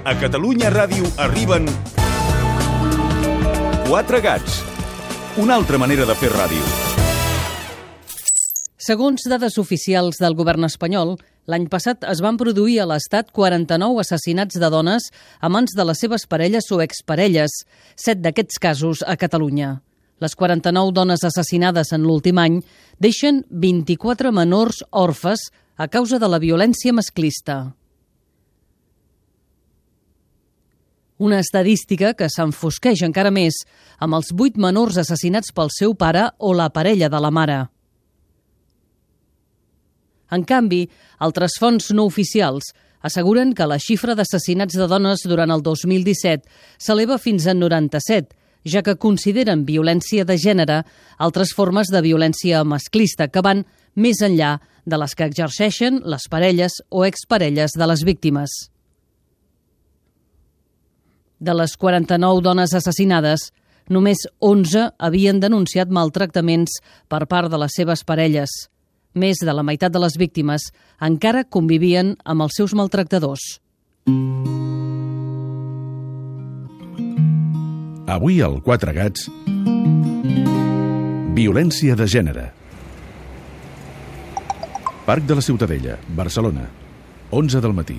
A Catalunya Ràdio arriben... Quatre gats. Una altra manera de fer ràdio. Segons dades oficials del govern espanyol, l'any passat es van produir a l'Estat 49 assassinats de dones a mans de les seves parelles o exparelles, set d'aquests casos a Catalunya. Les 49 dones assassinades en l'últim any deixen 24 menors orfes a causa de la violència masclista. Una estadística que s'enfosqueix encara més amb els vuit menors assassinats pel seu pare o la parella de la mare. En canvi, altres fonts no oficials asseguren que la xifra d'assassinats de dones durant el 2017 s'eleva fins a 97, ja que consideren violència de gènere altres formes de violència masclista que van més enllà de les que exerceixen les parelles o exparelles de les víctimes. De les 49 dones assassinades, només 11 havien denunciat maltractaments per part de les seves parelles. Més de la meitat de les víctimes encara convivien amb els seus maltractadors. Avui al Quatre Gats... Violència de gènere. Parc de la Ciutadella, Barcelona. 11 del matí.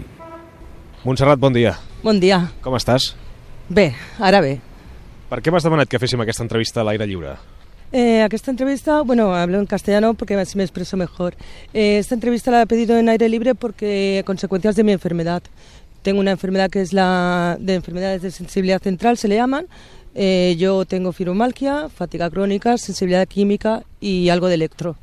Montserrat, bon dia. Bon dia. Com estàs? Bé, ara bé. Per què m'has demanat que féssim aquesta entrevista a l'aire lliure? Eh, esta entrevista, bueno, hablo en castellano porque así me expreso mejor. Eh, esta entrevista la he pedido en aire libre porque a consecuencias de mi enfermedad. Tengo una enfermedad que es la de enfermedades de sensibilidad central, se le llaman. Eh, yo tengo fibromalgia, fatiga crónica, sensibilidad química y algo de electro.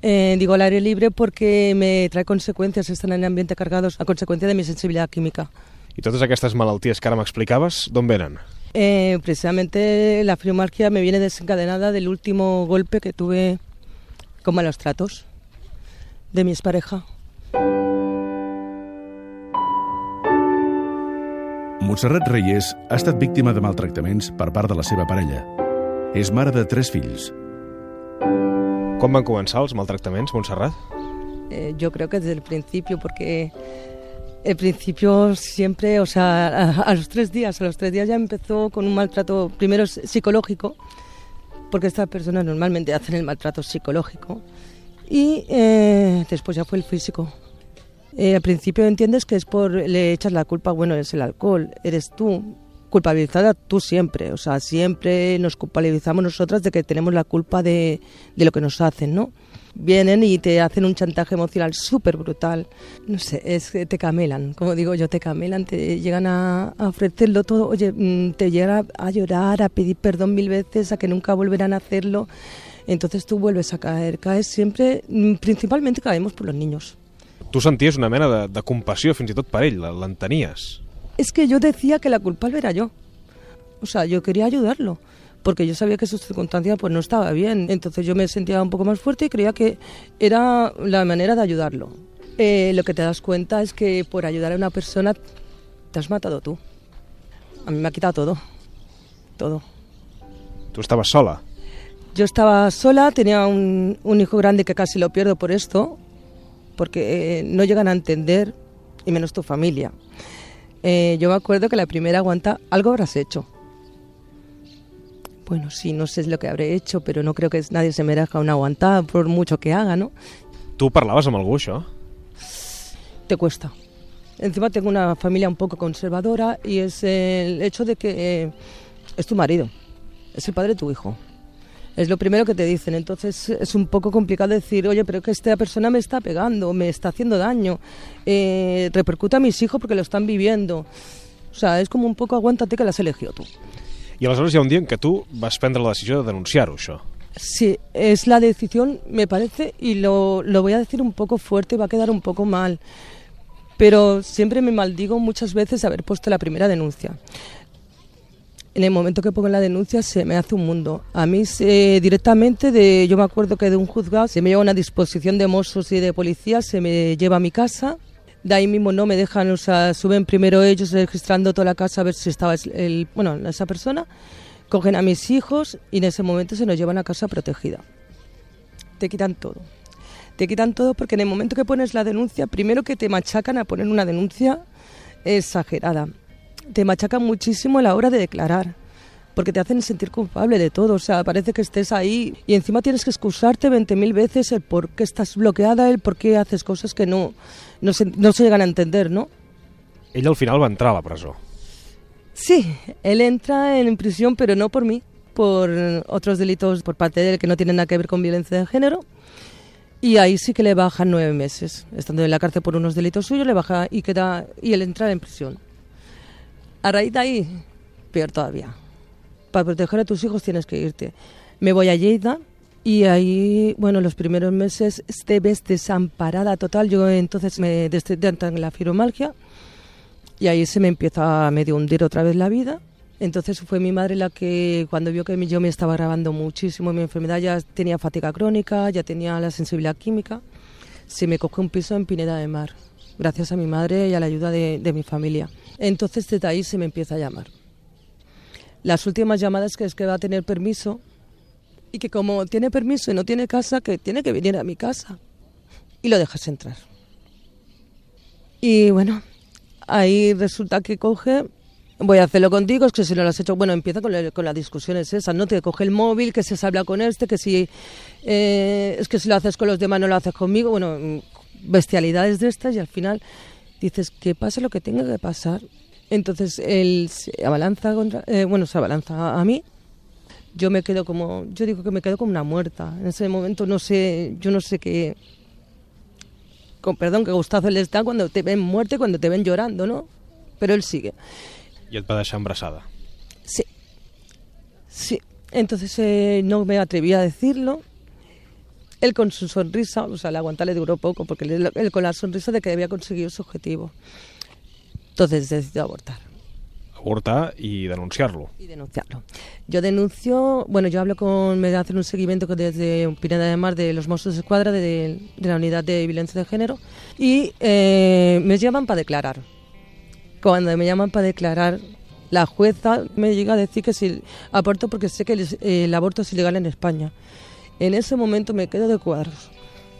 Eh, digo al aire libre porque me trae consecuencias, están en ambiente cargados a consecuencia de mi sensibilidad química. I totes aquestes malalties que ara m'explicaves, d'on venen? Eh, precisamente la fibromalgia me viene desencadenada del último golpe que tuve con malos tratos de mi expareja. Montserrat Reyes ha estat víctima de maltractaments per part de la seva parella. És mare de tres fills. Quan van començar els maltractaments, Montserrat? Eh, yo creo que desde el principio, porque el principio siempre, o sea, a, los tres días, a los tres días ya empezó con un maltrato, primero psicológico, porque estas personas normalmente hacen el maltrato psicológico, y eh, después ya fue el físico. Eh, al principio entiendes que es por, le echas la culpa, bueno, es el alcohol, eres tú, culpabilizada tú siempre, o sea, siempre nos culpabilizamos nosotras de que tenemos la culpa de lo que nos hacen, ¿no? Vienen y te hacen un chantaje emocional súper brutal. No sé, es que te camelan, como digo yo, te camelan, te llegan a, a ofrecerlo todo, oye, mm, te llegan a, a, llorar, a pedir perdón mil veces, a que nunca volverán a hacerlo. Entonces tú vuelves a caer, caes siempre, mm, principalmente caemos por los niños. Tu senties una mena de, de compassió fins i tot per ell, l'entenies? Es que yo decía que la culpable era yo. O sea, yo quería ayudarlo porque yo sabía que su circunstancia pues no estaba bien. Entonces yo me sentía un poco más fuerte y creía que era la manera de ayudarlo. Eh, lo que te das cuenta es que por ayudar a una persona te has matado tú. A mí me ha quitado todo. Todo. ¿Tú estabas sola? Yo estaba sola, tenía un, un hijo grande que casi lo pierdo por esto, porque eh, no llegan a entender, y menos tu familia. Eh, yo me acuerdo que la primera aguanta, algo habrás hecho bueno, sí, no sé lo que habré hecho, pero no creo que nadie se merezca una aguantada por mucho que haga, ¿no? ¿Tú parlaves amb algú, això? Te cuesta. Encima tengo una familia un poco conservadora y es el hecho de que eh, es tu marido, es el padre de tu hijo. Es lo primero que te dicen. Entonces es un poco complicado decir, oye, pero que esta persona me está pegando, me está haciendo daño, eh, repercute a mis hijos porque lo están viviendo. O sea, es como un poco aguántate que las has elegido tú. I aleshores hi ha un dia en què tu vas prendre la decisió de denunciar-ho, això. Sí, es la decisión, me parece, y lo, lo voy a decir un poco fuerte, va a quedar un poco mal, pero siempre me maldigo muchas veces haber puesto la primera denuncia. En el momento que pongo la denuncia se me hace un mundo. A mí se, directamente, de, yo me acuerdo que de un juzgado se me lleva una disposición de mozos y de policía, se me lleva a mi casa, de ahí mismo no me dejan, o sea, suben primero ellos registrando toda la casa a ver si estaba el, bueno, esa persona, cogen a mis hijos y en ese momento se nos llevan a casa protegida. Te quitan todo. Te quitan todo porque en el momento que pones la denuncia, primero que te machacan a poner una denuncia, exagerada. Te machacan muchísimo a la hora de declarar, porque te hacen sentir culpable de todo. O sea, parece que estés ahí y encima tienes que excusarte 20.000 veces el por qué estás bloqueada, el por qué haces cosas que no, no, se, no se llegan a entender, ¿no? Ell al final va entrar a la presó. Sí, él entra en prisión, pero no por mí, por otros delitos por parte de él que no tienen nada que ver con violencia de género. Y ahí sí que le bajan nueve meses. Estando en la cárcel por unos delitos suyos, le baja y queda y él entra en prisión. A raíz de ahí, peor todavía. Para proteger a tus hijos tienes que irte. Me voy a Lleida y ahí, bueno, los primeros meses te ves desamparada total. Yo entonces me descentan en la fibromalgia y ahí se me empieza a medio hundir otra vez la vida. Entonces fue mi madre la que cuando vio que yo me estaba grabando muchísimo mi enfermedad, ya tenía fatiga crónica, ya tenía la sensibilidad química, se me cogió un piso en Pineda de Mar, gracias a mi madre y a la ayuda de, de mi familia. Entonces desde ahí se me empieza a llamar. Las últimas llamadas que es que va a tener permiso y que como tiene permiso y no tiene casa, que tiene que venir a mi casa y lo dejas entrar. Y bueno, ahí resulta que coge, voy a hacerlo contigo, es que si no lo has hecho, bueno, empieza con, la- con las discusiones esas, ¿no? Te coge el móvil, que se habla con este, que si eh, es que si lo haces con los demás no lo haces conmigo, bueno, bestialidades de estas y al final dices que pase lo que tenga que pasar. Entonces él se abalanza contra, eh, bueno, se abalanza a mí. Yo me quedo como, yo digo que me quedo como una muerta. En ese momento no sé, yo no sé qué, con perdón, qué gustazo les da cuando te ven muerte, cuando te ven llorando, ¿no? Pero él sigue. I et va deixar embarassada. Sí. Sí. Entonces eh, no me atreví a decirlo. Él con su sonrisa, o sea, le duró poco, porque él, él con la sonrisa de que había conseguido su objetivo. Entonces decidió abortar Avortar i denunciar-lo. y denunciarlo. Yo denuncio, bueno, yo hablo con, me hacen un seguimiento desde Pineda de Mar de los Mossos de Escuadra, de, de la unidad de violencia de género, y eh, me llaman para declarar. Cuando me llaman para declarar, la jueza me llega a decir que si aborto porque sé que el, el aborto es ilegal en España. En ese momento me quedo de cuadros.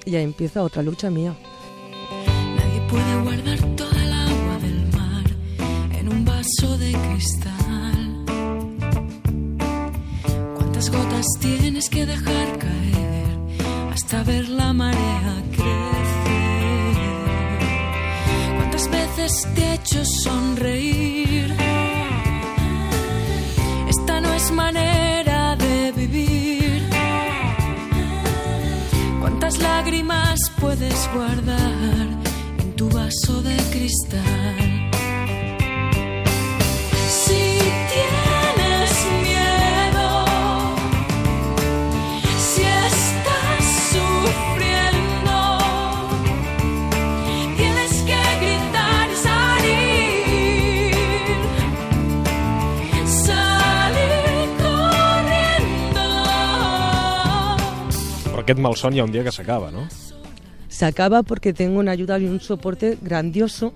Y ahí empieza otra lucha mía. Nadie puede guardar vaso de cristal. ¿Cuántas gotas tienes que dejar caer hasta ver la marea crecer? ¿Cuántas veces te he hecho sonreír? Esta no es manera de vivir. ¿Cuántas lágrimas puedes guardar en tu vaso de cristal? Aquest malson hi ha un dia que s'acaba, no? se acaba porque tengo una ayuda y un soporte grandioso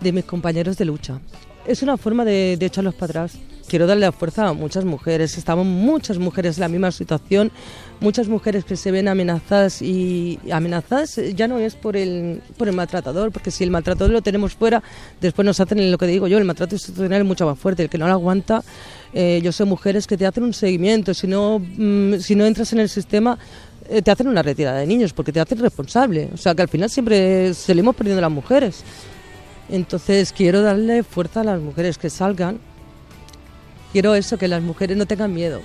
de mis compañeros de lucha. Es una forma de, de echarlos para atrás. Quiero darle la fuerza a muchas mujeres. Estamos muchas mujeres en la misma situación, muchas mujeres que se ven amenazadas y amenazadas ya no es por el, por el maltratador, porque si el maltratador lo tenemos fuera, después nos hacen lo que digo yo, el maltrato institucional es mucho más fuerte, el que no lo aguanta. eh, yo sé mujeres que te hacen un seguimiento, si no, mm, si no entras en el sistema, te hacen una retirada de niños porque te hacen responsable. O sea que al final siempre salimos perdiendo las mujeres. Entonces quiero darle fuerza a las mujeres que salgan. Quiero eso, que las mujeres no tengan miedo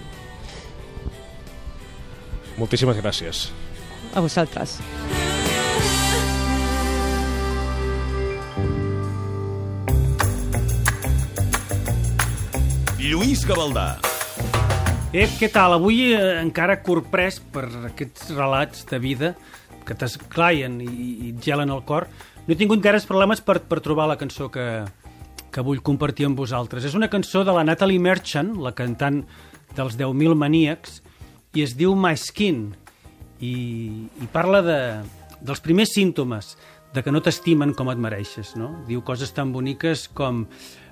Moltíssimes gràcies. a vosotras. Lluís Gavaldà. Ep, què tal? Avui eh, encara corprès per aquests relats de vida que t'esclaien i, i et gelen el cor. No he tingut gaires problemes per, per trobar la cançó que, que vull compartir amb vosaltres. És una cançó de la Natalie Merchant, la cantant dels 10.000 maníacs, i es diu My Skin, i, i parla de, dels primers símptomes de que no t'estimen com et mereixes, no? Diu coses tan boniques com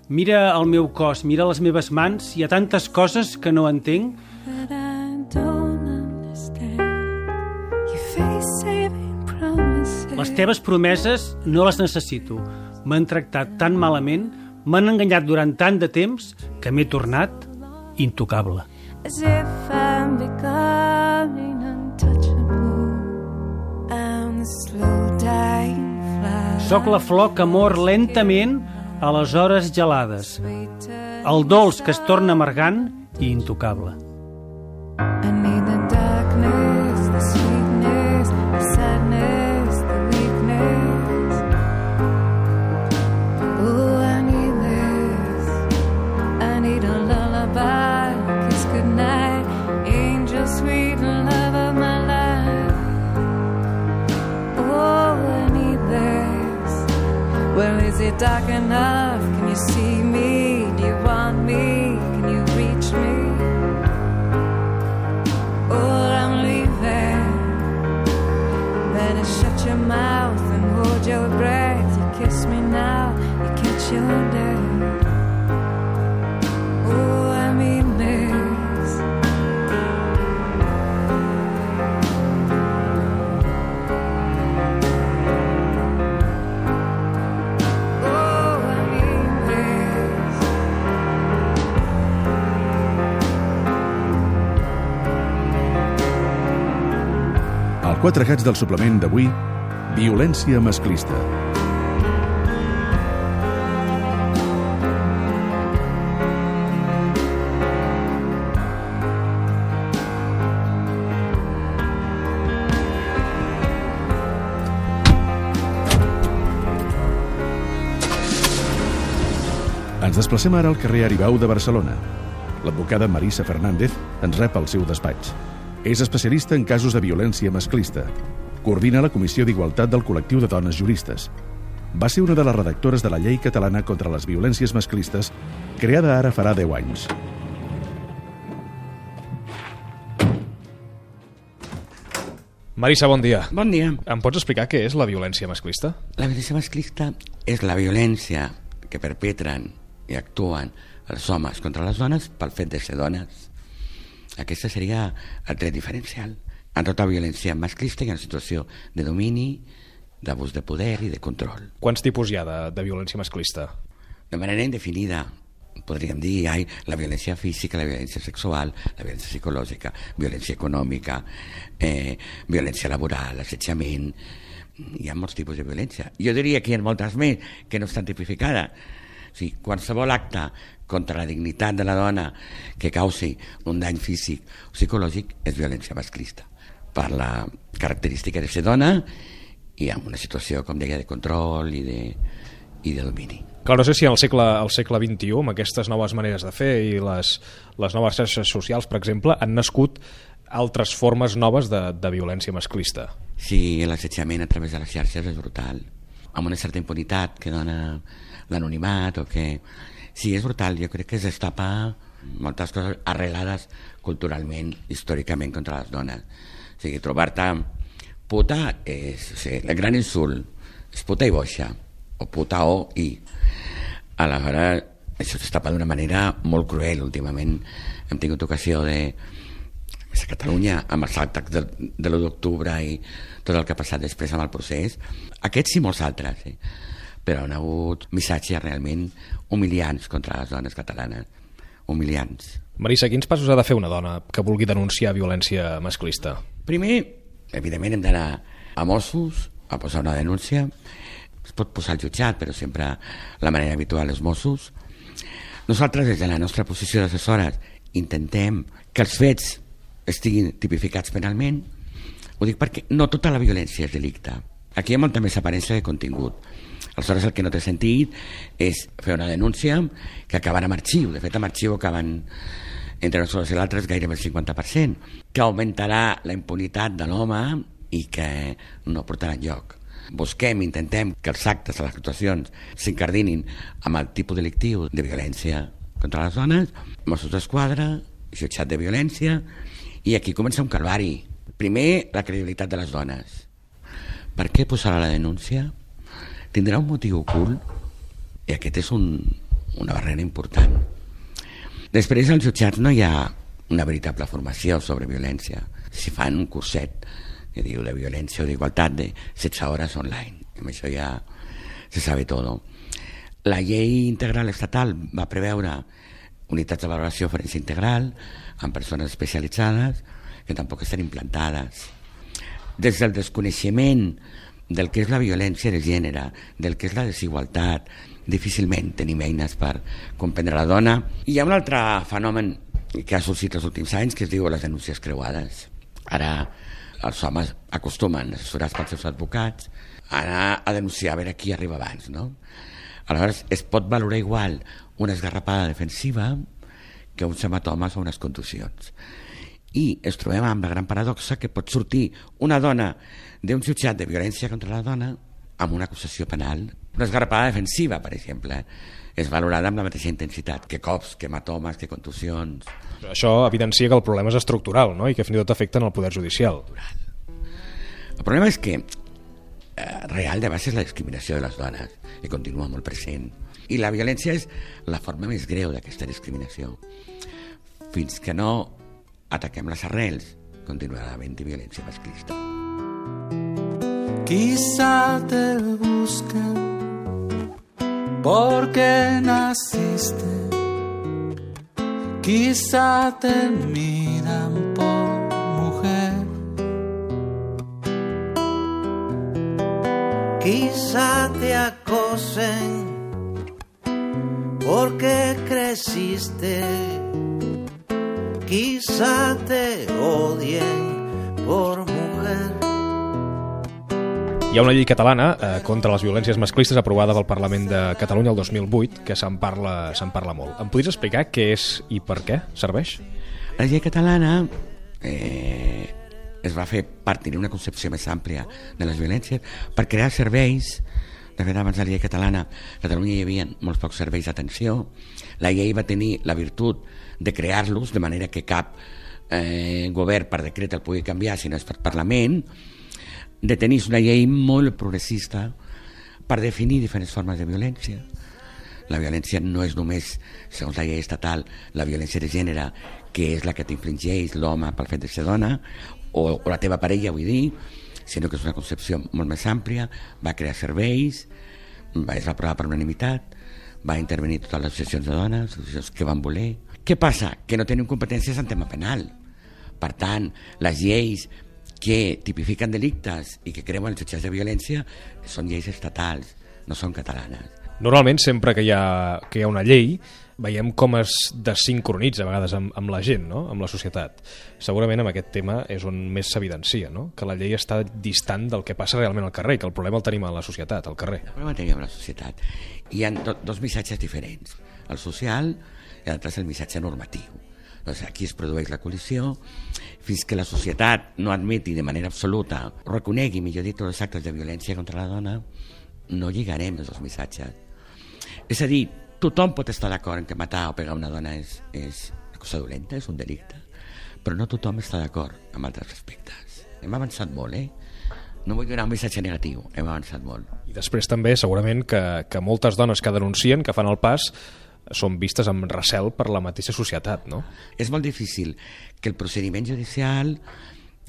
mira el meu cos, mira les meves mans, hi ha tantes coses que no entenc. Les teves promeses no les necessito. M'han tractat tan malament, m'han enganyat durant tant de temps, que m'he tornat intocable. As if I'm becoming untouchable. I'm slow dying fly. Soc la flor que mor lentament a les hores gelades. El dolç que es torna amargant i intocable. Dark enough? Can you see me? Do you want me? Can you reach me? Oh, I'm leaving. Better shut your mouth and hold your breath. You kiss me now, you catch your Quatre Gats del suplement d'avui, violència masclista. Ens desplacem ara al carrer Aribau de Barcelona. L'advocada Marisa Fernández ens rep al seu despatx. És especialista en casos de violència masclista. Coordina la Comissió d'Igualtat del Col·lectiu de Dones Juristes. Va ser una de les redactores de la Llei Catalana contra les Violències Masclistes, creada ara farà 10 anys. Marisa, bon dia. Bon dia. Em pots explicar què és la violència masclista? La violència masclista és la violència que perpetren i actuen els homes contra les dones pel fet de ser dones. Aquesta seria el tret diferencial. En tota violència masclista hi ha una situació de domini, d'abús de poder i de control. Quants tipus hi ha de, de violència masclista? De manera indefinida, podríem dir, hi ha la violència física, la violència sexual, la violència psicològica, violència econòmica, eh, violència laboral, assetjament... Hi ha molts tipus de violència. Jo diria que hi ha moltes més que no estan tipificades. O sigui, qualsevol acte contra la dignitat de la dona que causi un dany físic o psicològic és violència masclista per la característica de ser dona i amb una situació, com deia, de control i de, i de domini. Clar, no sé si al segle, al segle XXI, amb aquestes noves maneres de fer i les, les noves xarxes socials, per exemple, han nascut altres formes noves de, de violència masclista. Sí, l'assetjament a través de les xarxes és brutal, amb una certa impunitat que dona l'anonimat o que... Sí, és brutal, jo crec que es destapa moltes coses arrelades culturalment, històricament contra les dones. O sigui, trobar-te puta és o sigui, el gran insult, és puta i boixa, o puta o i. Aleshores, això es d'una manera molt cruel últimament. Hem tingut ocasió de, a Catalunya amb els actes de, de l'1 d'octubre i tot el que ha passat després amb el procés aquests i molts altres eh? Però han hagut missatges realment humiliants contra les dones catalanes. Humiliants. Marisa, quins passos ha de fer una dona que vulgui denunciar violència masclista? primer, evidentment hem d'anar a Mossos a posar una denúncia. Es pot posar al jutjat però sempre la manera habitual és Mossos. Nosaltres des de la nostra posició d'assessores intentem que els fets estiguin tipificats penalment. Ho dic perquè no tota la violència és delicte. Aquí hi ha molta més aparència de contingut aleshores el que no té sentit és fer una denúncia que acabarà amb arxiu de fet amb arxiu acaben entre nosaltres i l'altre gairebé el 50% que augmentarà la impunitat de l'home i que no portarà enlloc busquem, intentem que els actes, les actuacions s'incardinin amb el tipus delictiu de violència contra les dones, Mossos d'Esquadra, jutjat de violència, i aquí comença un calvari. Primer, la credibilitat de les dones. Per què posarà la denúncia? Tindrà un motiu ocult? I aquest és un, una barrera important. Després, als jutjats no hi ha una veritable formació sobre violència. Si fan un curset que diu de violència o d'igualtat de 16 hores online. Amb això ja se sabe todo. La llei integral estatal va preveure unitats de valoració forense integral amb persones especialitzades que tampoc estan implantades. Des del desconeixement del que és la violència de gènere, del que és la desigualtat, difícilment tenim eines per comprendre la dona. I hi ha un altre fenomen que ha sorgit els últims anys que es diu les denúncies creuades. Ara els homes acostumen, assessorats pels seus advocats, a anar a denunciar a veure qui arriba abans, no? Aleshores, es pot valorar igual una esgarrapada defensiva que uns hematomes o unes contusions. I es trobem amb la gran paradoxa que pot sortir una dona d'un jutjat de violència contra la dona amb una acusació penal. Una esgarrapada defensiva, per exemple, és valorada amb la mateixa intensitat que cops, que hematomes, que contusions. Això evidencia que el problema és estructural no? i que fins i tot afecta en el poder judicial. El problema és que eh, real de base és la discriminació de les dones i continua molt present. I la violència és la forma més greu d'aquesta discriminació. Fins que no ataquem les arrels, continuarà havent-hi violència masclista. Quizá te busquen porque naciste. Quizá te miran por mujer. Quizá te acosen porque creciste. Quizá te odien por mujer. Hi ha una llei catalana eh, contra les violències masclistes aprovada pel Parlament de Catalunya el 2008 que se'n parla, se'n parla molt. Em podries explicar què és i per què serveix? La llei catalana eh, es va fer per tenir una concepció més àmplia de les violències, per crear serveis de fet, abans de la llei catalana, a Catalunya hi havia molts pocs serveis d'atenció. La llei va tenir la virtut de crear-los, de manera que cap eh, govern per decret el pugui canviar si no és per Parlament, de tenir una llei molt progressista per definir diferents formes de violència. La violència no és només, segons la llei estatal, la violència de gènere, que és la que t'infligeix l'home pel fet de ser dona, o, o la teva parella, vull dir, sinó que és una concepció molt més àmplia, va crear serveis, va, es va aprovar per unanimitat, va intervenir totes les associacions de dones, associacions que van voler. Què passa? Que no tenim competències en tema penal. Per tant, les lleis que tipifiquen delictes i que creuen els jutjats de violència són lleis estatals, no són catalanes. Normalment, sempre que hi ha, que hi ha una llei, veiem com es desincronitza a vegades amb, amb la gent, no? amb la societat. Segurament amb aquest tema és on més s'evidencia, no? que la llei està distant del que passa realment al carrer, que el problema el tenim a la societat, al carrer. El problema el tenim a la societat. Hi ha do, dos missatges diferents, el social i l'altre és el missatge normatiu. Doncs aquí es produeix la col·lisió fins que la societat no admeti de manera absoluta, reconegui, millor dit, els actes de violència contra la dona, no lligarem els missatges. És a dir, tothom pot estar d'acord en que matar o pegar una dona és, és una cosa dolenta, és un delicte, però no tothom està d'acord amb altres aspectes. Hem avançat molt, eh? No vull donar un missatge negatiu, hem avançat molt. I després també, segurament, que, que moltes dones que denuncien, que fan el pas, són vistes amb recel per la mateixa societat, no? És molt difícil que el procediment judicial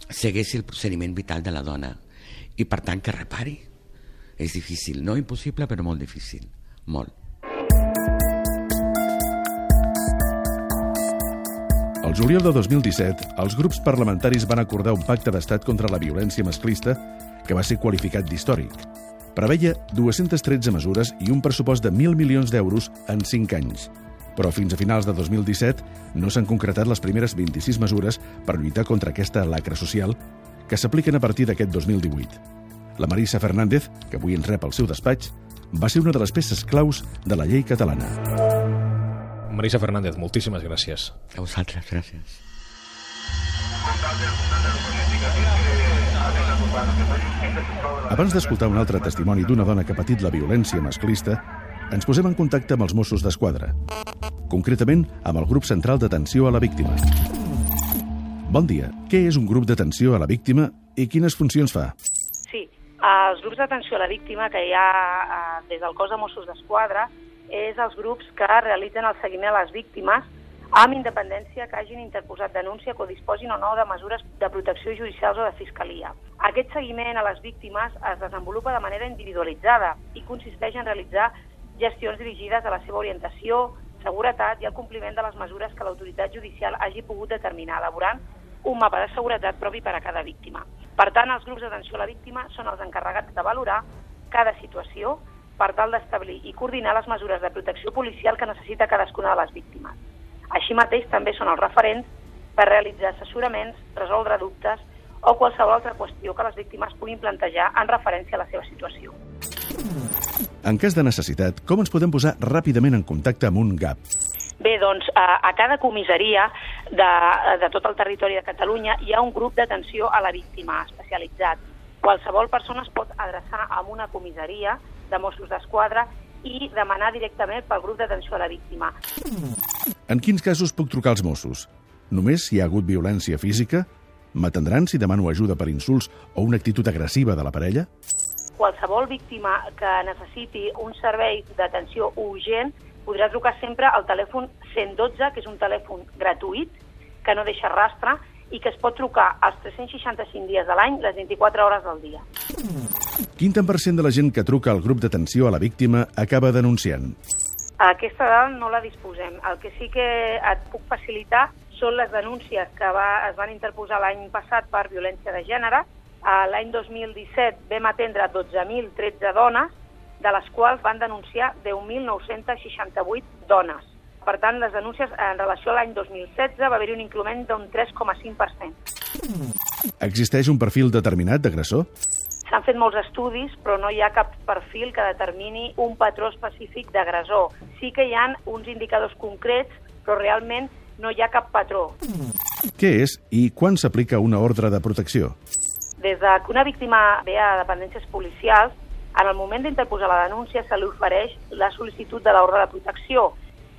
segueixi el procediment vital de la dona i, per tant, que repari. És difícil, no impossible, però molt difícil. Molt. El juliol de 2017, els grups parlamentaris van acordar un pacte d'estat contra la violència masclista que va ser qualificat d'històric. Preveia 213 mesures i un pressupost de 1.000 milions d'euros en 5 anys. Però fins a finals de 2017 no s'han concretat les primeres 26 mesures per lluitar contra aquesta lacra social que s'apliquen a partir d'aquest 2018. La Marisa Fernández, que avui ens rep al seu despatx, va ser una de les peces claus de la llei catalana. Marisa Fernández, moltíssimes gràcies. A vosaltres, gràcies. Abans d'escoltar un altre testimoni d'una dona que ha patit la violència masclista, ens posem en contacte amb els Mossos d'Esquadra, concretament amb el grup central d'atenció a la víctima. Bon dia. Què és un grup d'atenció a la víctima i quines funcions fa? Sí, els grups d'atenció a la víctima que hi ha eh, des del cos de Mossos d'Esquadra és els grups que realitzen el seguiment a les víctimes amb independència que hagin interposat denúncia que disposin o no de mesures de protecció judicials o de fiscalia. Aquest seguiment a les víctimes es desenvolupa de manera individualitzada i consisteix en realitzar gestions dirigides a la seva orientació, seguretat i al compliment de les mesures que l'autoritat judicial hagi pogut determinar, elaborant un mapa de seguretat propi per a cada víctima. Per tant, els grups d'atenció a la víctima són els encarregats de valorar cada situació per tal d'establir i coordinar les mesures de protecció policial que necessita cadascuna de les víctimes. Així mateix també són els referents per realitzar assessoraments, resoldre dubtes o qualsevol altra qüestió que les víctimes puguin plantejar en referència a la seva situació. En cas de necessitat, com ens podem posar ràpidament en contacte amb un GAP? Bé, doncs a, a cada comissaria de, de tot el territori de Catalunya hi ha un grup d'atenció a la víctima especialitzat. Qualsevol persona es pot adreçar a una comissaria de Mossos d'Esquadra i demanar directament pel grup d'atenció a la víctima. En quins casos puc trucar als Mossos? Només si hi ha hagut violència física? M'atendran si demano ajuda per insults o una actitud agressiva de la parella? Qualsevol víctima que necessiti un servei d'atenció urgent podrà trucar sempre al telèfon 112, que és un telèfon gratuït, que no deixa rastre, i que es pot trucar als 365 dies de l'any, les 24 hores del dia. Quin tant per cent de la gent que truca al grup d'atenció a la víctima acaba denunciant? Aquesta dada no la disposem. El que sí que et puc facilitar són les denúncies que va, es van interposar l'any passat per violència de gènere. A L'any 2017 vam atendre 12.013 dones, de les quals van denunciar 10.968 dones. Per tant, les denúncies en relació a l'any 2016 va haver-hi un increment d'un 3,5%. Existeix un perfil determinat d'agressor? S'han fet molts estudis, però no hi ha cap perfil que determini un patró específic d'agressor. Sí que hi han uns indicadors concrets, però realment no hi ha cap patró. Què és i quan s'aplica una ordre de protecció? Des de que una víctima ve a dependències policials, en el moment d'interposar la denúncia se li ofereix la sol·licitud de l'ordre de protecció,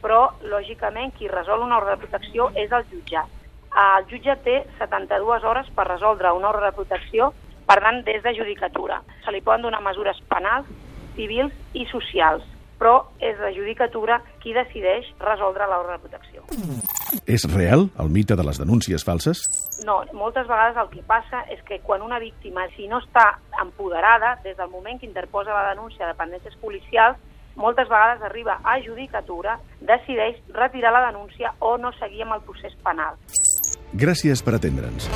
però, lògicament, qui resol una ordre de protecció és el jutjat. El jutge té 72 hores per resoldre una ordre de protecció, per tant, des de judicatura. Se li poden donar mesures penals, civils i socials, però és la judicatura qui decideix resoldre l'ordre de protecció. És real el mite de les denúncies falses? No, moltes vegades el que passa és que quan una víctima, si no està empoderada, des del moment que interposa la denúncia de dependències policials, moltes vegades arriba a judicatura, decideix retirar la denúncia o no seguir amb el procés penal. Gràcies per atendre'ns.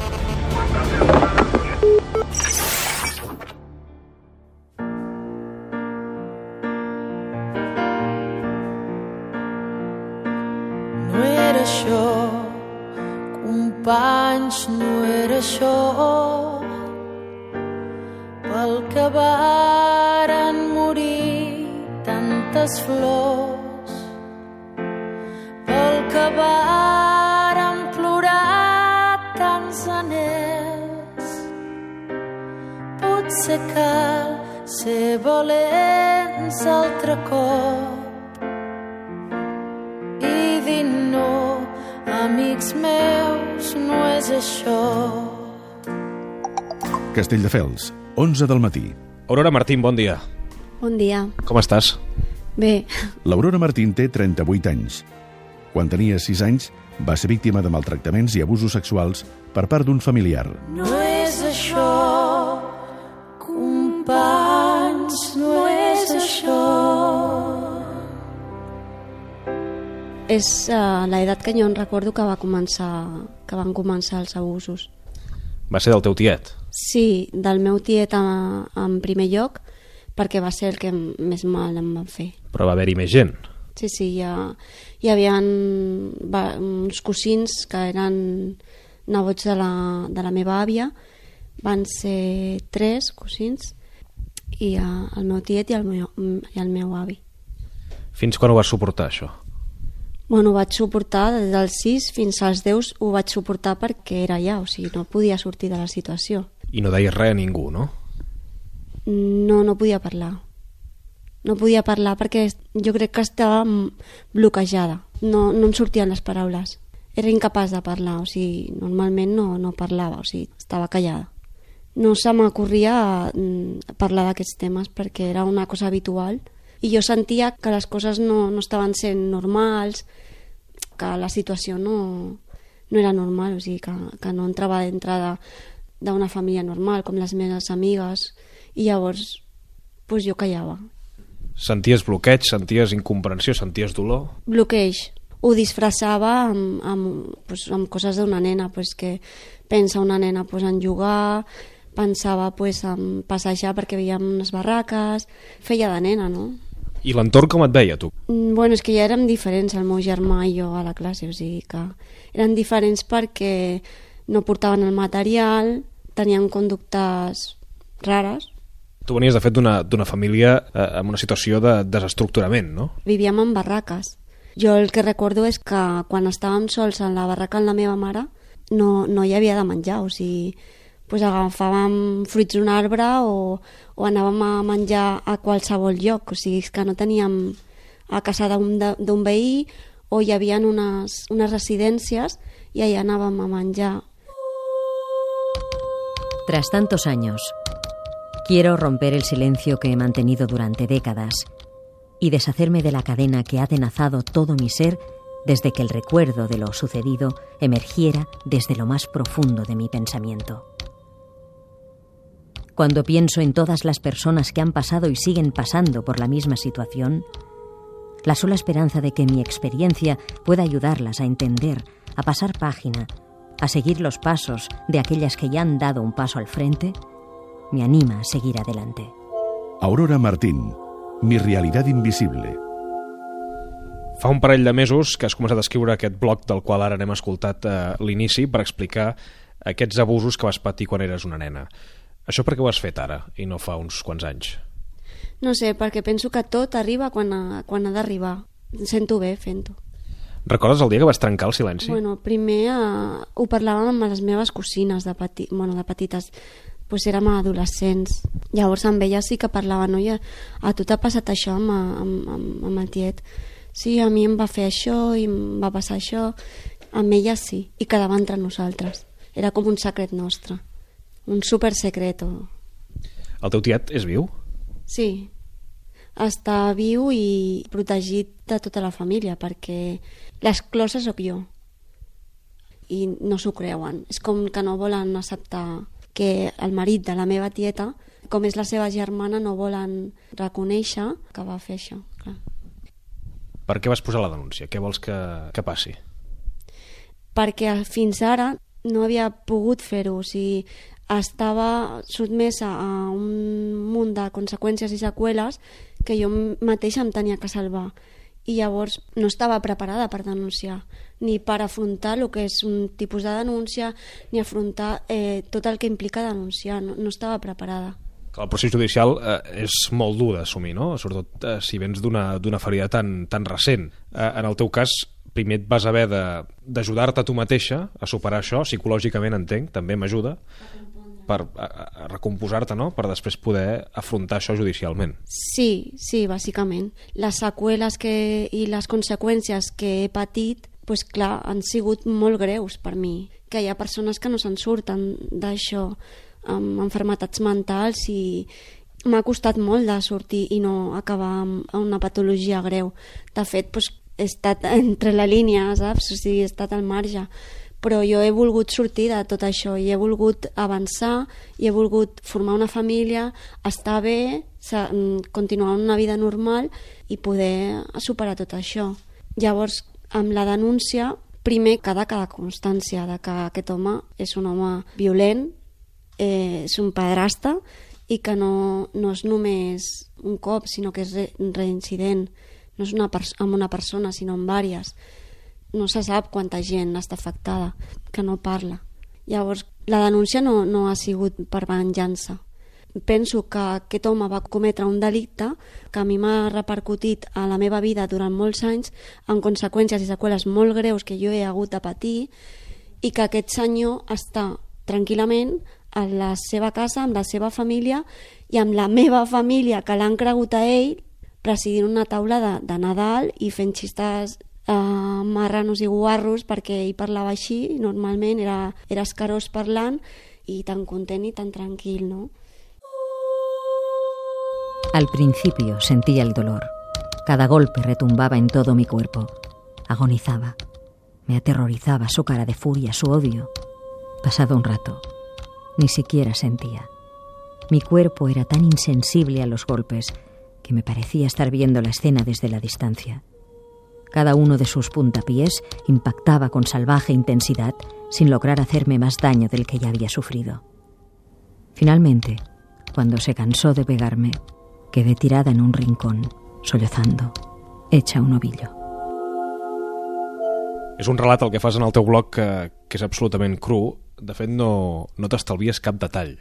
Castelldefels, 11 del matí. Aurora Martín, bon dia. Bon dia. Com estàs? Bé, L'Aurora Martín té 38 anys. Quan tenia 6 anys, va ser víctima de maltractaments i abusos sexuals per part d'un familiar. No és això, companys, no és això. és uh, l'edat que jo em recordo que va començar que van començar els abusos. Va ser del teu tiet? Sí, del meu tiet a, en primer lloc, perquè va ser el que més mal em van fer. Però va haver-hi més gent. Sí, sí, hi, ha, hi havia va, uns cosins que eren nebots de la, de la meva àvia, van ser tres cosins, i el meu tiet i el meu, i el meu avi. Fins quan ho vas suportar, això? Bueno, ho vaig suportar des dels 6 fins als 10 ho vaig suportar perquè era allà, o sigui, no podia sortir de la situació. I no deies res a ningú, no? No, no podia parlar. No podia parlar perquè jo crec que estava bloquejada. No, no em sortien les paraules. Era incapaç de parlar, o sigui, normalment no, no parlava, o sigui, estava callada. No se m'ocorria mm, parlar d'aquests temes perquè era una cosa habitual i jo sentia que les coses no, no estaven sent normals, que la situació no, no era normal, o sigui, que, que no entrava d'entrada d'una família normal, com les meves amigues, i llavors pues, jo callava. Senties bloqueig, senties incomprensió, senties dolor? Bloqueig. Ho disfressava amb, amb, pues, amb coses d'una nena, pues, que pensa una nena pues, en jugar, pensava pues, en passejar perquè veiem unes barraques, feia de nena, no? I l'entorn com et veia, tu? Mm, Bueno, és que ja érem diferents, el meu germà i jo a la classe, o sigui que eren diferents perquè no portaven el material, tenien conductes rares, Tu venies, de fet, d'una família eh, amb una situació de desestructurament, no? vivíem en barraques. Jo el que recordo és que quan estàvem sols en la barraca amb la meva mare no, no hi havia de menjar, o sigui, pues agafàvem fruits d'un arbre o, o anàvem a menjar a qualsevol lloc, o sigui, és que no teníem a casa d'un veí o hi havia unes, unes residències i allà anàvem a menjar. Tras tantos años, quiero romper el silencio que he mantenido durante décadas y deshacerme de la cadena que ha tenazado todo mi ser desde que el recuerdo de lo sucedido emergiera desde lo más profundo de mi pensamiento. Cuando pienso en todas las personas que han pasado y siguen pasando por la misma situación, la sola esperanza de que mi experiencia pueda ayudarlas a entender, a pasar página, a seguir los pasos de aquellas que ya han dado un paso al frente, me anima a seguir adelante. Aurora Martín, Mi realitat invisible. Fa un parell de mesos que has començat a escriure aquest blog del qual ara n'hem escoltat eh, l'inici per explicar aquests abusos que vas patir quan eres una nena. Això per què ho has fet ara i no fa uns quants anys? No sé, perquè penso que tot arriba quan ha, quan ha d'arribar. Sento bé fent-ho. Recordes el dia que vas trencar el silenci? Bueno, primer eh, ho parlàvem amb les meves cosines de, peti bueno, de petites, pues érem adolescents. Llavors amb elles sí que parlava, no? I a, a tu t'ha passat això amb, amb, amb, amb el tiet? Sí, a mi em va fer això i em va passar això. Amb elles sí, i quedava entre nosaltres. Era com un secret nostre, un super secreto. El teu tiet és viu? Sí, està viu i protegit de tota la família perquè l'exclosa sóc jo i no s'ho creuen. És com que no volen acceptar que el marit de la meva tieta, com és la seva germana, no volen reconèixer que va fer això. Clar. Per què vas posar la denúncia? Què vols que, que passi? perquè fins ara no havia pogut fer-ho, o sigui, estava sotmesa a un munt de conseqüències i seqüeles que jo mateixa em tenia que salvar. I llavors no estava preparada per denunciar ni per afrontar el que és un tipus de denúncia ni afrontar eh, tot el que implica denunciar, no, no estava preparada. El procés judicial eh, és molt dur d'assumir, no? Sobretot eh, si vens d'una ferida tan, tan recent. Eh, en el teu cas, primer et vas haver d'ajudar-te a tu mateixa a superar això, psicològicament entenc, també m'ajuda, per recomposar-te, no? Per després poder afrontar això judicialment. Sí, sí, bàsicament. Les seqüeles que, i les conseqüències que he patit, pues clar, han sigut molt greus per mi. Que hi ha persones que no se'n surten d'això, amb enfermetats mentals i m'ha costat molt de sortir i no acabar amb una patologia greu. De fet, pues, he estat entre la línia, saps? O sigui, he estat al marge però jo he volgut sortir de tot això i he volgut avançar i he volgut formar una família, estar bé, mm, continuar una vida normal i poder superar tot això. Llavors, amb la denúncia, primer quedar cada constància de que aquest home és un home violent, eh, és un pedrasta i que no, no és només un cop, sinó que és re reincident. No és una amb una persona, sinó amb vàries no se sap quanta gent està afectada, que no parla. Llavors, la denúncia no, no ha sigut per venjança. Penso que aquest home va cometre un delicte que a mi m'ha repercutit a la meva vida durant molts anys amb conseqüències i seqüeles molt greus que jo he hagut de patir i que aquest senyor està tranquil·lament a la seva casa, amb la seva família i amb la meva família que l'han cregut a ell presidint una taula de, de Nadal i fent xistes marranos i guarros perquè ell parlava així, normalment era, era escarós parlant i tan content i tan tranquil, no? Al principio sentía el dolor. Cada golpe retumbaba en todo mi cuerpo. Agonizaba. Me aterrorizaba su cara de furia, su odio. Pasado un rato, ni siquiera sentía. Mi cuerpo era tan insensible a los golpes que me parecía estar viendo la escena desde la distancia. Cada uno de sus puntapiés impactaba con salvaje intensidad sin lograr hacerme más daño del que ya había sufrido. Finalmente, cuando se cansó de pegarme, quedé tirada en un rincón, sollozando, hecha un ovillo. És un relat el que fas en el teu blog que, que és absolutament cru. De fet, no, no t'estalvies cap detall.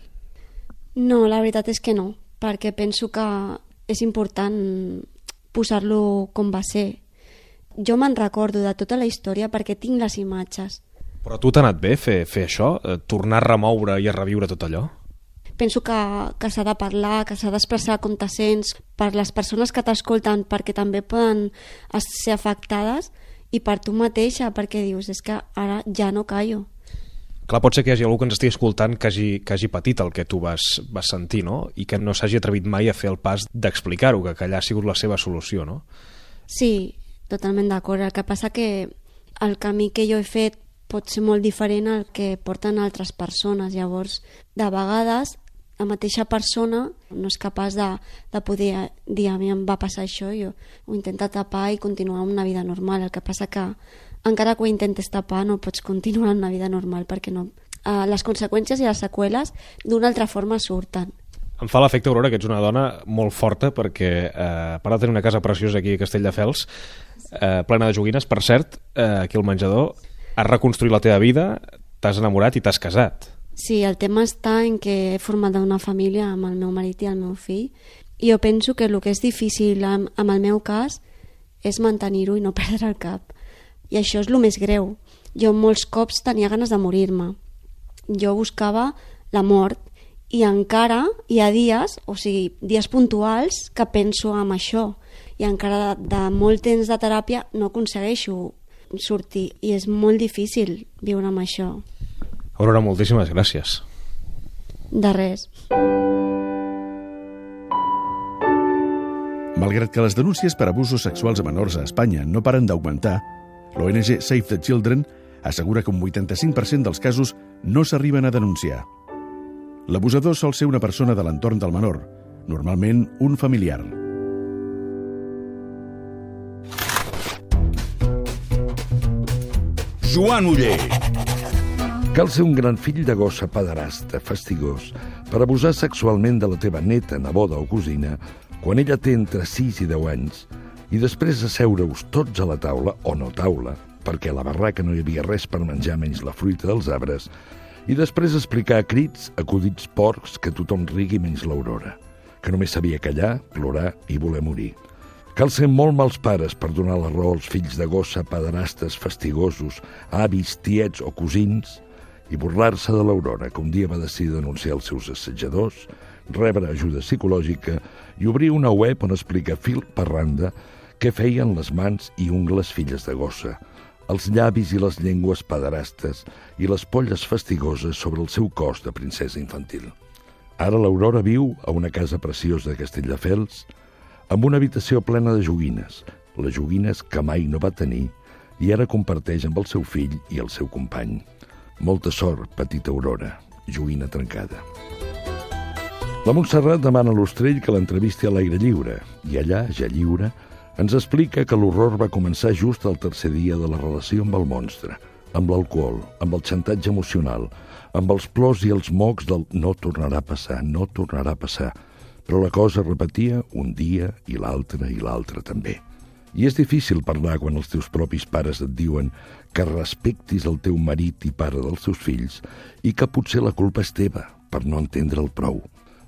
No, la veritat és que no, perquè penso que és important posar-lo com va ser. Jo me'n recordo de tota la història perquè tinc les imatges. Però a tu t'ha anat bé fer, fer això? Eh, Tornar a remoure i a reviure tot allò? Penso que, que s'ha de parlar, que s'ha d'expressar com te sents per les persones que t'escolten perquè també poden ser afectades i per tu mateixa perquè dius és que ara ja no callo. Clar, pot ser que hi hagi algú que ens estigui escoltant que hagi, que hagi patit el que tu vas, vas sentir, no? I que no s'hagi atrevit mai a fer el pas d'explicar-ho, que allà ha sigut la seva solució, no? Sí, totalment d'acord. El que passa que el camí que jo he fet pot ser molt diferent al que porten altres persones. Llavors, de vegades, la mateixa persona no és capaç de, de poder dir a mi em va passar això, jo ho intenta tapar i continuar una vida normal. El que passa que encara que ho intentes tapar no pots continuar una vida normal perquè no, eh, les conseqüències i les seqüeles d'una altra forma surten. Em fa l'efecte, Aurora, que ets una dona molt forta perquè, eh, a part de tenir una casa preciosa aquí a Castelldefels, eh, plena de joguines, per cert, eh, aquí al menjador, has reconstruït la teva vida, t'has enamorat i t'has casat. Sí, el tema està en que he format una família amb el meu marit i el meu fill i jo penso que el que és difícil amb, amb el meu cas és mantenir-ho i no perdre el cap. I això és el més greu. Jo molts cops tenia ganes de morir-me. Jo buscava la mort i encara hi ha dies, o sigui, dies puntuals que penso en això i encara de, de molt temps de teràpia no aconsegueixo sortir i és molt difícil viure amb això. Aurora, moltíssimes gràcies. De res. Malgrat que les denúncies per abusos sexuals a menors a Espanya no paren d'augmentar, l'ONG Save the Children assegura que un 85% dels casos no s'arriben a denunciar. L'abusador sol ser una persona de l'entorn del menor, normalment un familiar. Joan Uller. Cal ser un gran fill de gossa pederasta, fastigós, per abusar sexualment de la teva neta, neboda o cosina quan ella té entre 6 i 10 anys i després asseure-us tots a la taula, o no taula, perquè a la barraca no hi havia res per menjar menys la fruita dels arbres, i després explicar a crits, acudits porcs, que tothom rigui menys l'Aurora, que només sabia callar, plorar i voler morir. Cal ser molt mals pares per donar la raó als fills de gossa, pederastes, fastigosos, avis, tiets o cosins, i burlar-se de l'Aurora, que un dia va decidir denunciar els seus assetjadors, rebre ajuda psicològica i obrir una web on explica fil per randa què feien les mans i ungles filles de gossa, els llavis i les llengües pederastes i les polles fastigoses sobre el seu cos de princesa infantil. Ara l'Aurora viu a una casa preciosa de Castelldefels amb una habitació plena de joguines, les joguines que mai no va tenir i ara comparteix amb el seu fill i el seu company. Molta sort, petita Aurora, joguina trencada. La Montserrat demana a l'Ostrell que l'entrevisti a l'aire lliure i allà, ja lliure, ens explica que l'horror va començar just al tercer dia de la relació amb el monstre, amb l'alcohol, amb el xantatge emocional, amb els plors i els mocs del no tornarà a passar, no tornarà a passar. Però la cosa repetia un dia i l'altre i l'altre també. I és difícil parlar quan els teus propis pares et diuen que respectis el teu marit i pare dels seus fills i que potser la culpa és teva per no entendre'l prou.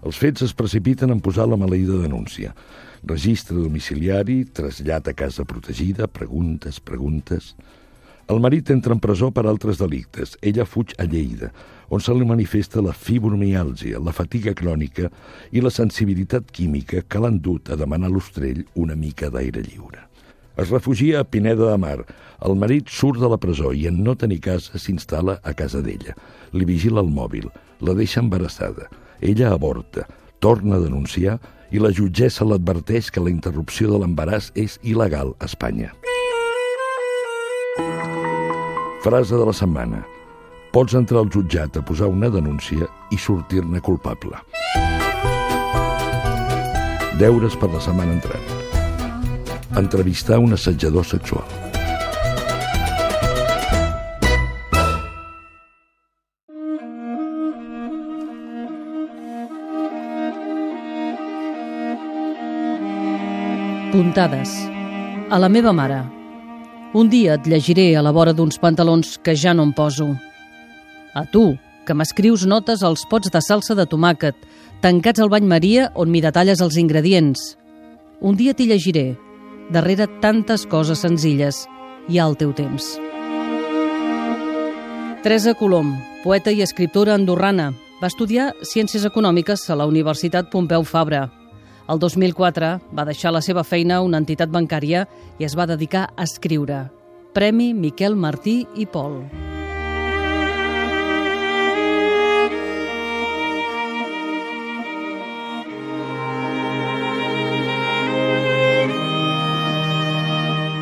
Els fets es precipiten en posar la maleïda denúncia. Registre domiciliari, trasllat a casa protegida, preguntes, preguntes... El marit entra en presó per altres delictes. Ella fuig a Lleida, on se li manifesta la fibromiàlgia, la fatiga crònica i la sensibilitat química que l'han dut a demanar a l'Ostrell una mica d'aire lliure. Es refugia a Pineda de Mar. El marit surt de la presó i en no tenir casa s'instal·la a casa d'ella. Li vigila el mòbil, la deixa embarassada. Ella avorta, torna a denunciar i la jutgessa l'adverteix que la interrupció de l'embaràs és il·legal a Espanya. Frase de la setmana. Pots entrar al jutjat a posar una denúncia i sortir-ne culpable. Deures per la setmana entrant. Entrevistar un assetjador sexual. Puntades. A la meva mare. Un dia et llegiré a la vora d'uns pantalons que ja no em poso. A tu, que m'escrius notes als pots de salsa de tomàquet, tancats al bany Maria on m'hi detalles els ingredients. Un dia t'hi llegiré. Darrere tantes coses senzilles hi ha el teu temps. Teresa Colom, poeta i escriptora andorrana, va estudiar Ciències Econòmiques a la Universitat Pompeu Fabra. El 2004 va deixar la seva feina a una entitat bancària i es va dedicar a escriure. Premi Miquel Martí i Pol.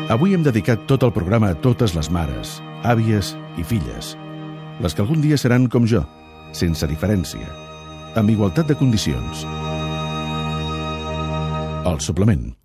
Avui hem dedicat tot el programa a totes les mares, àvies i filles. Les que algun dia seran com jo, sense diferència, amb igualtat de condicions. El suplement.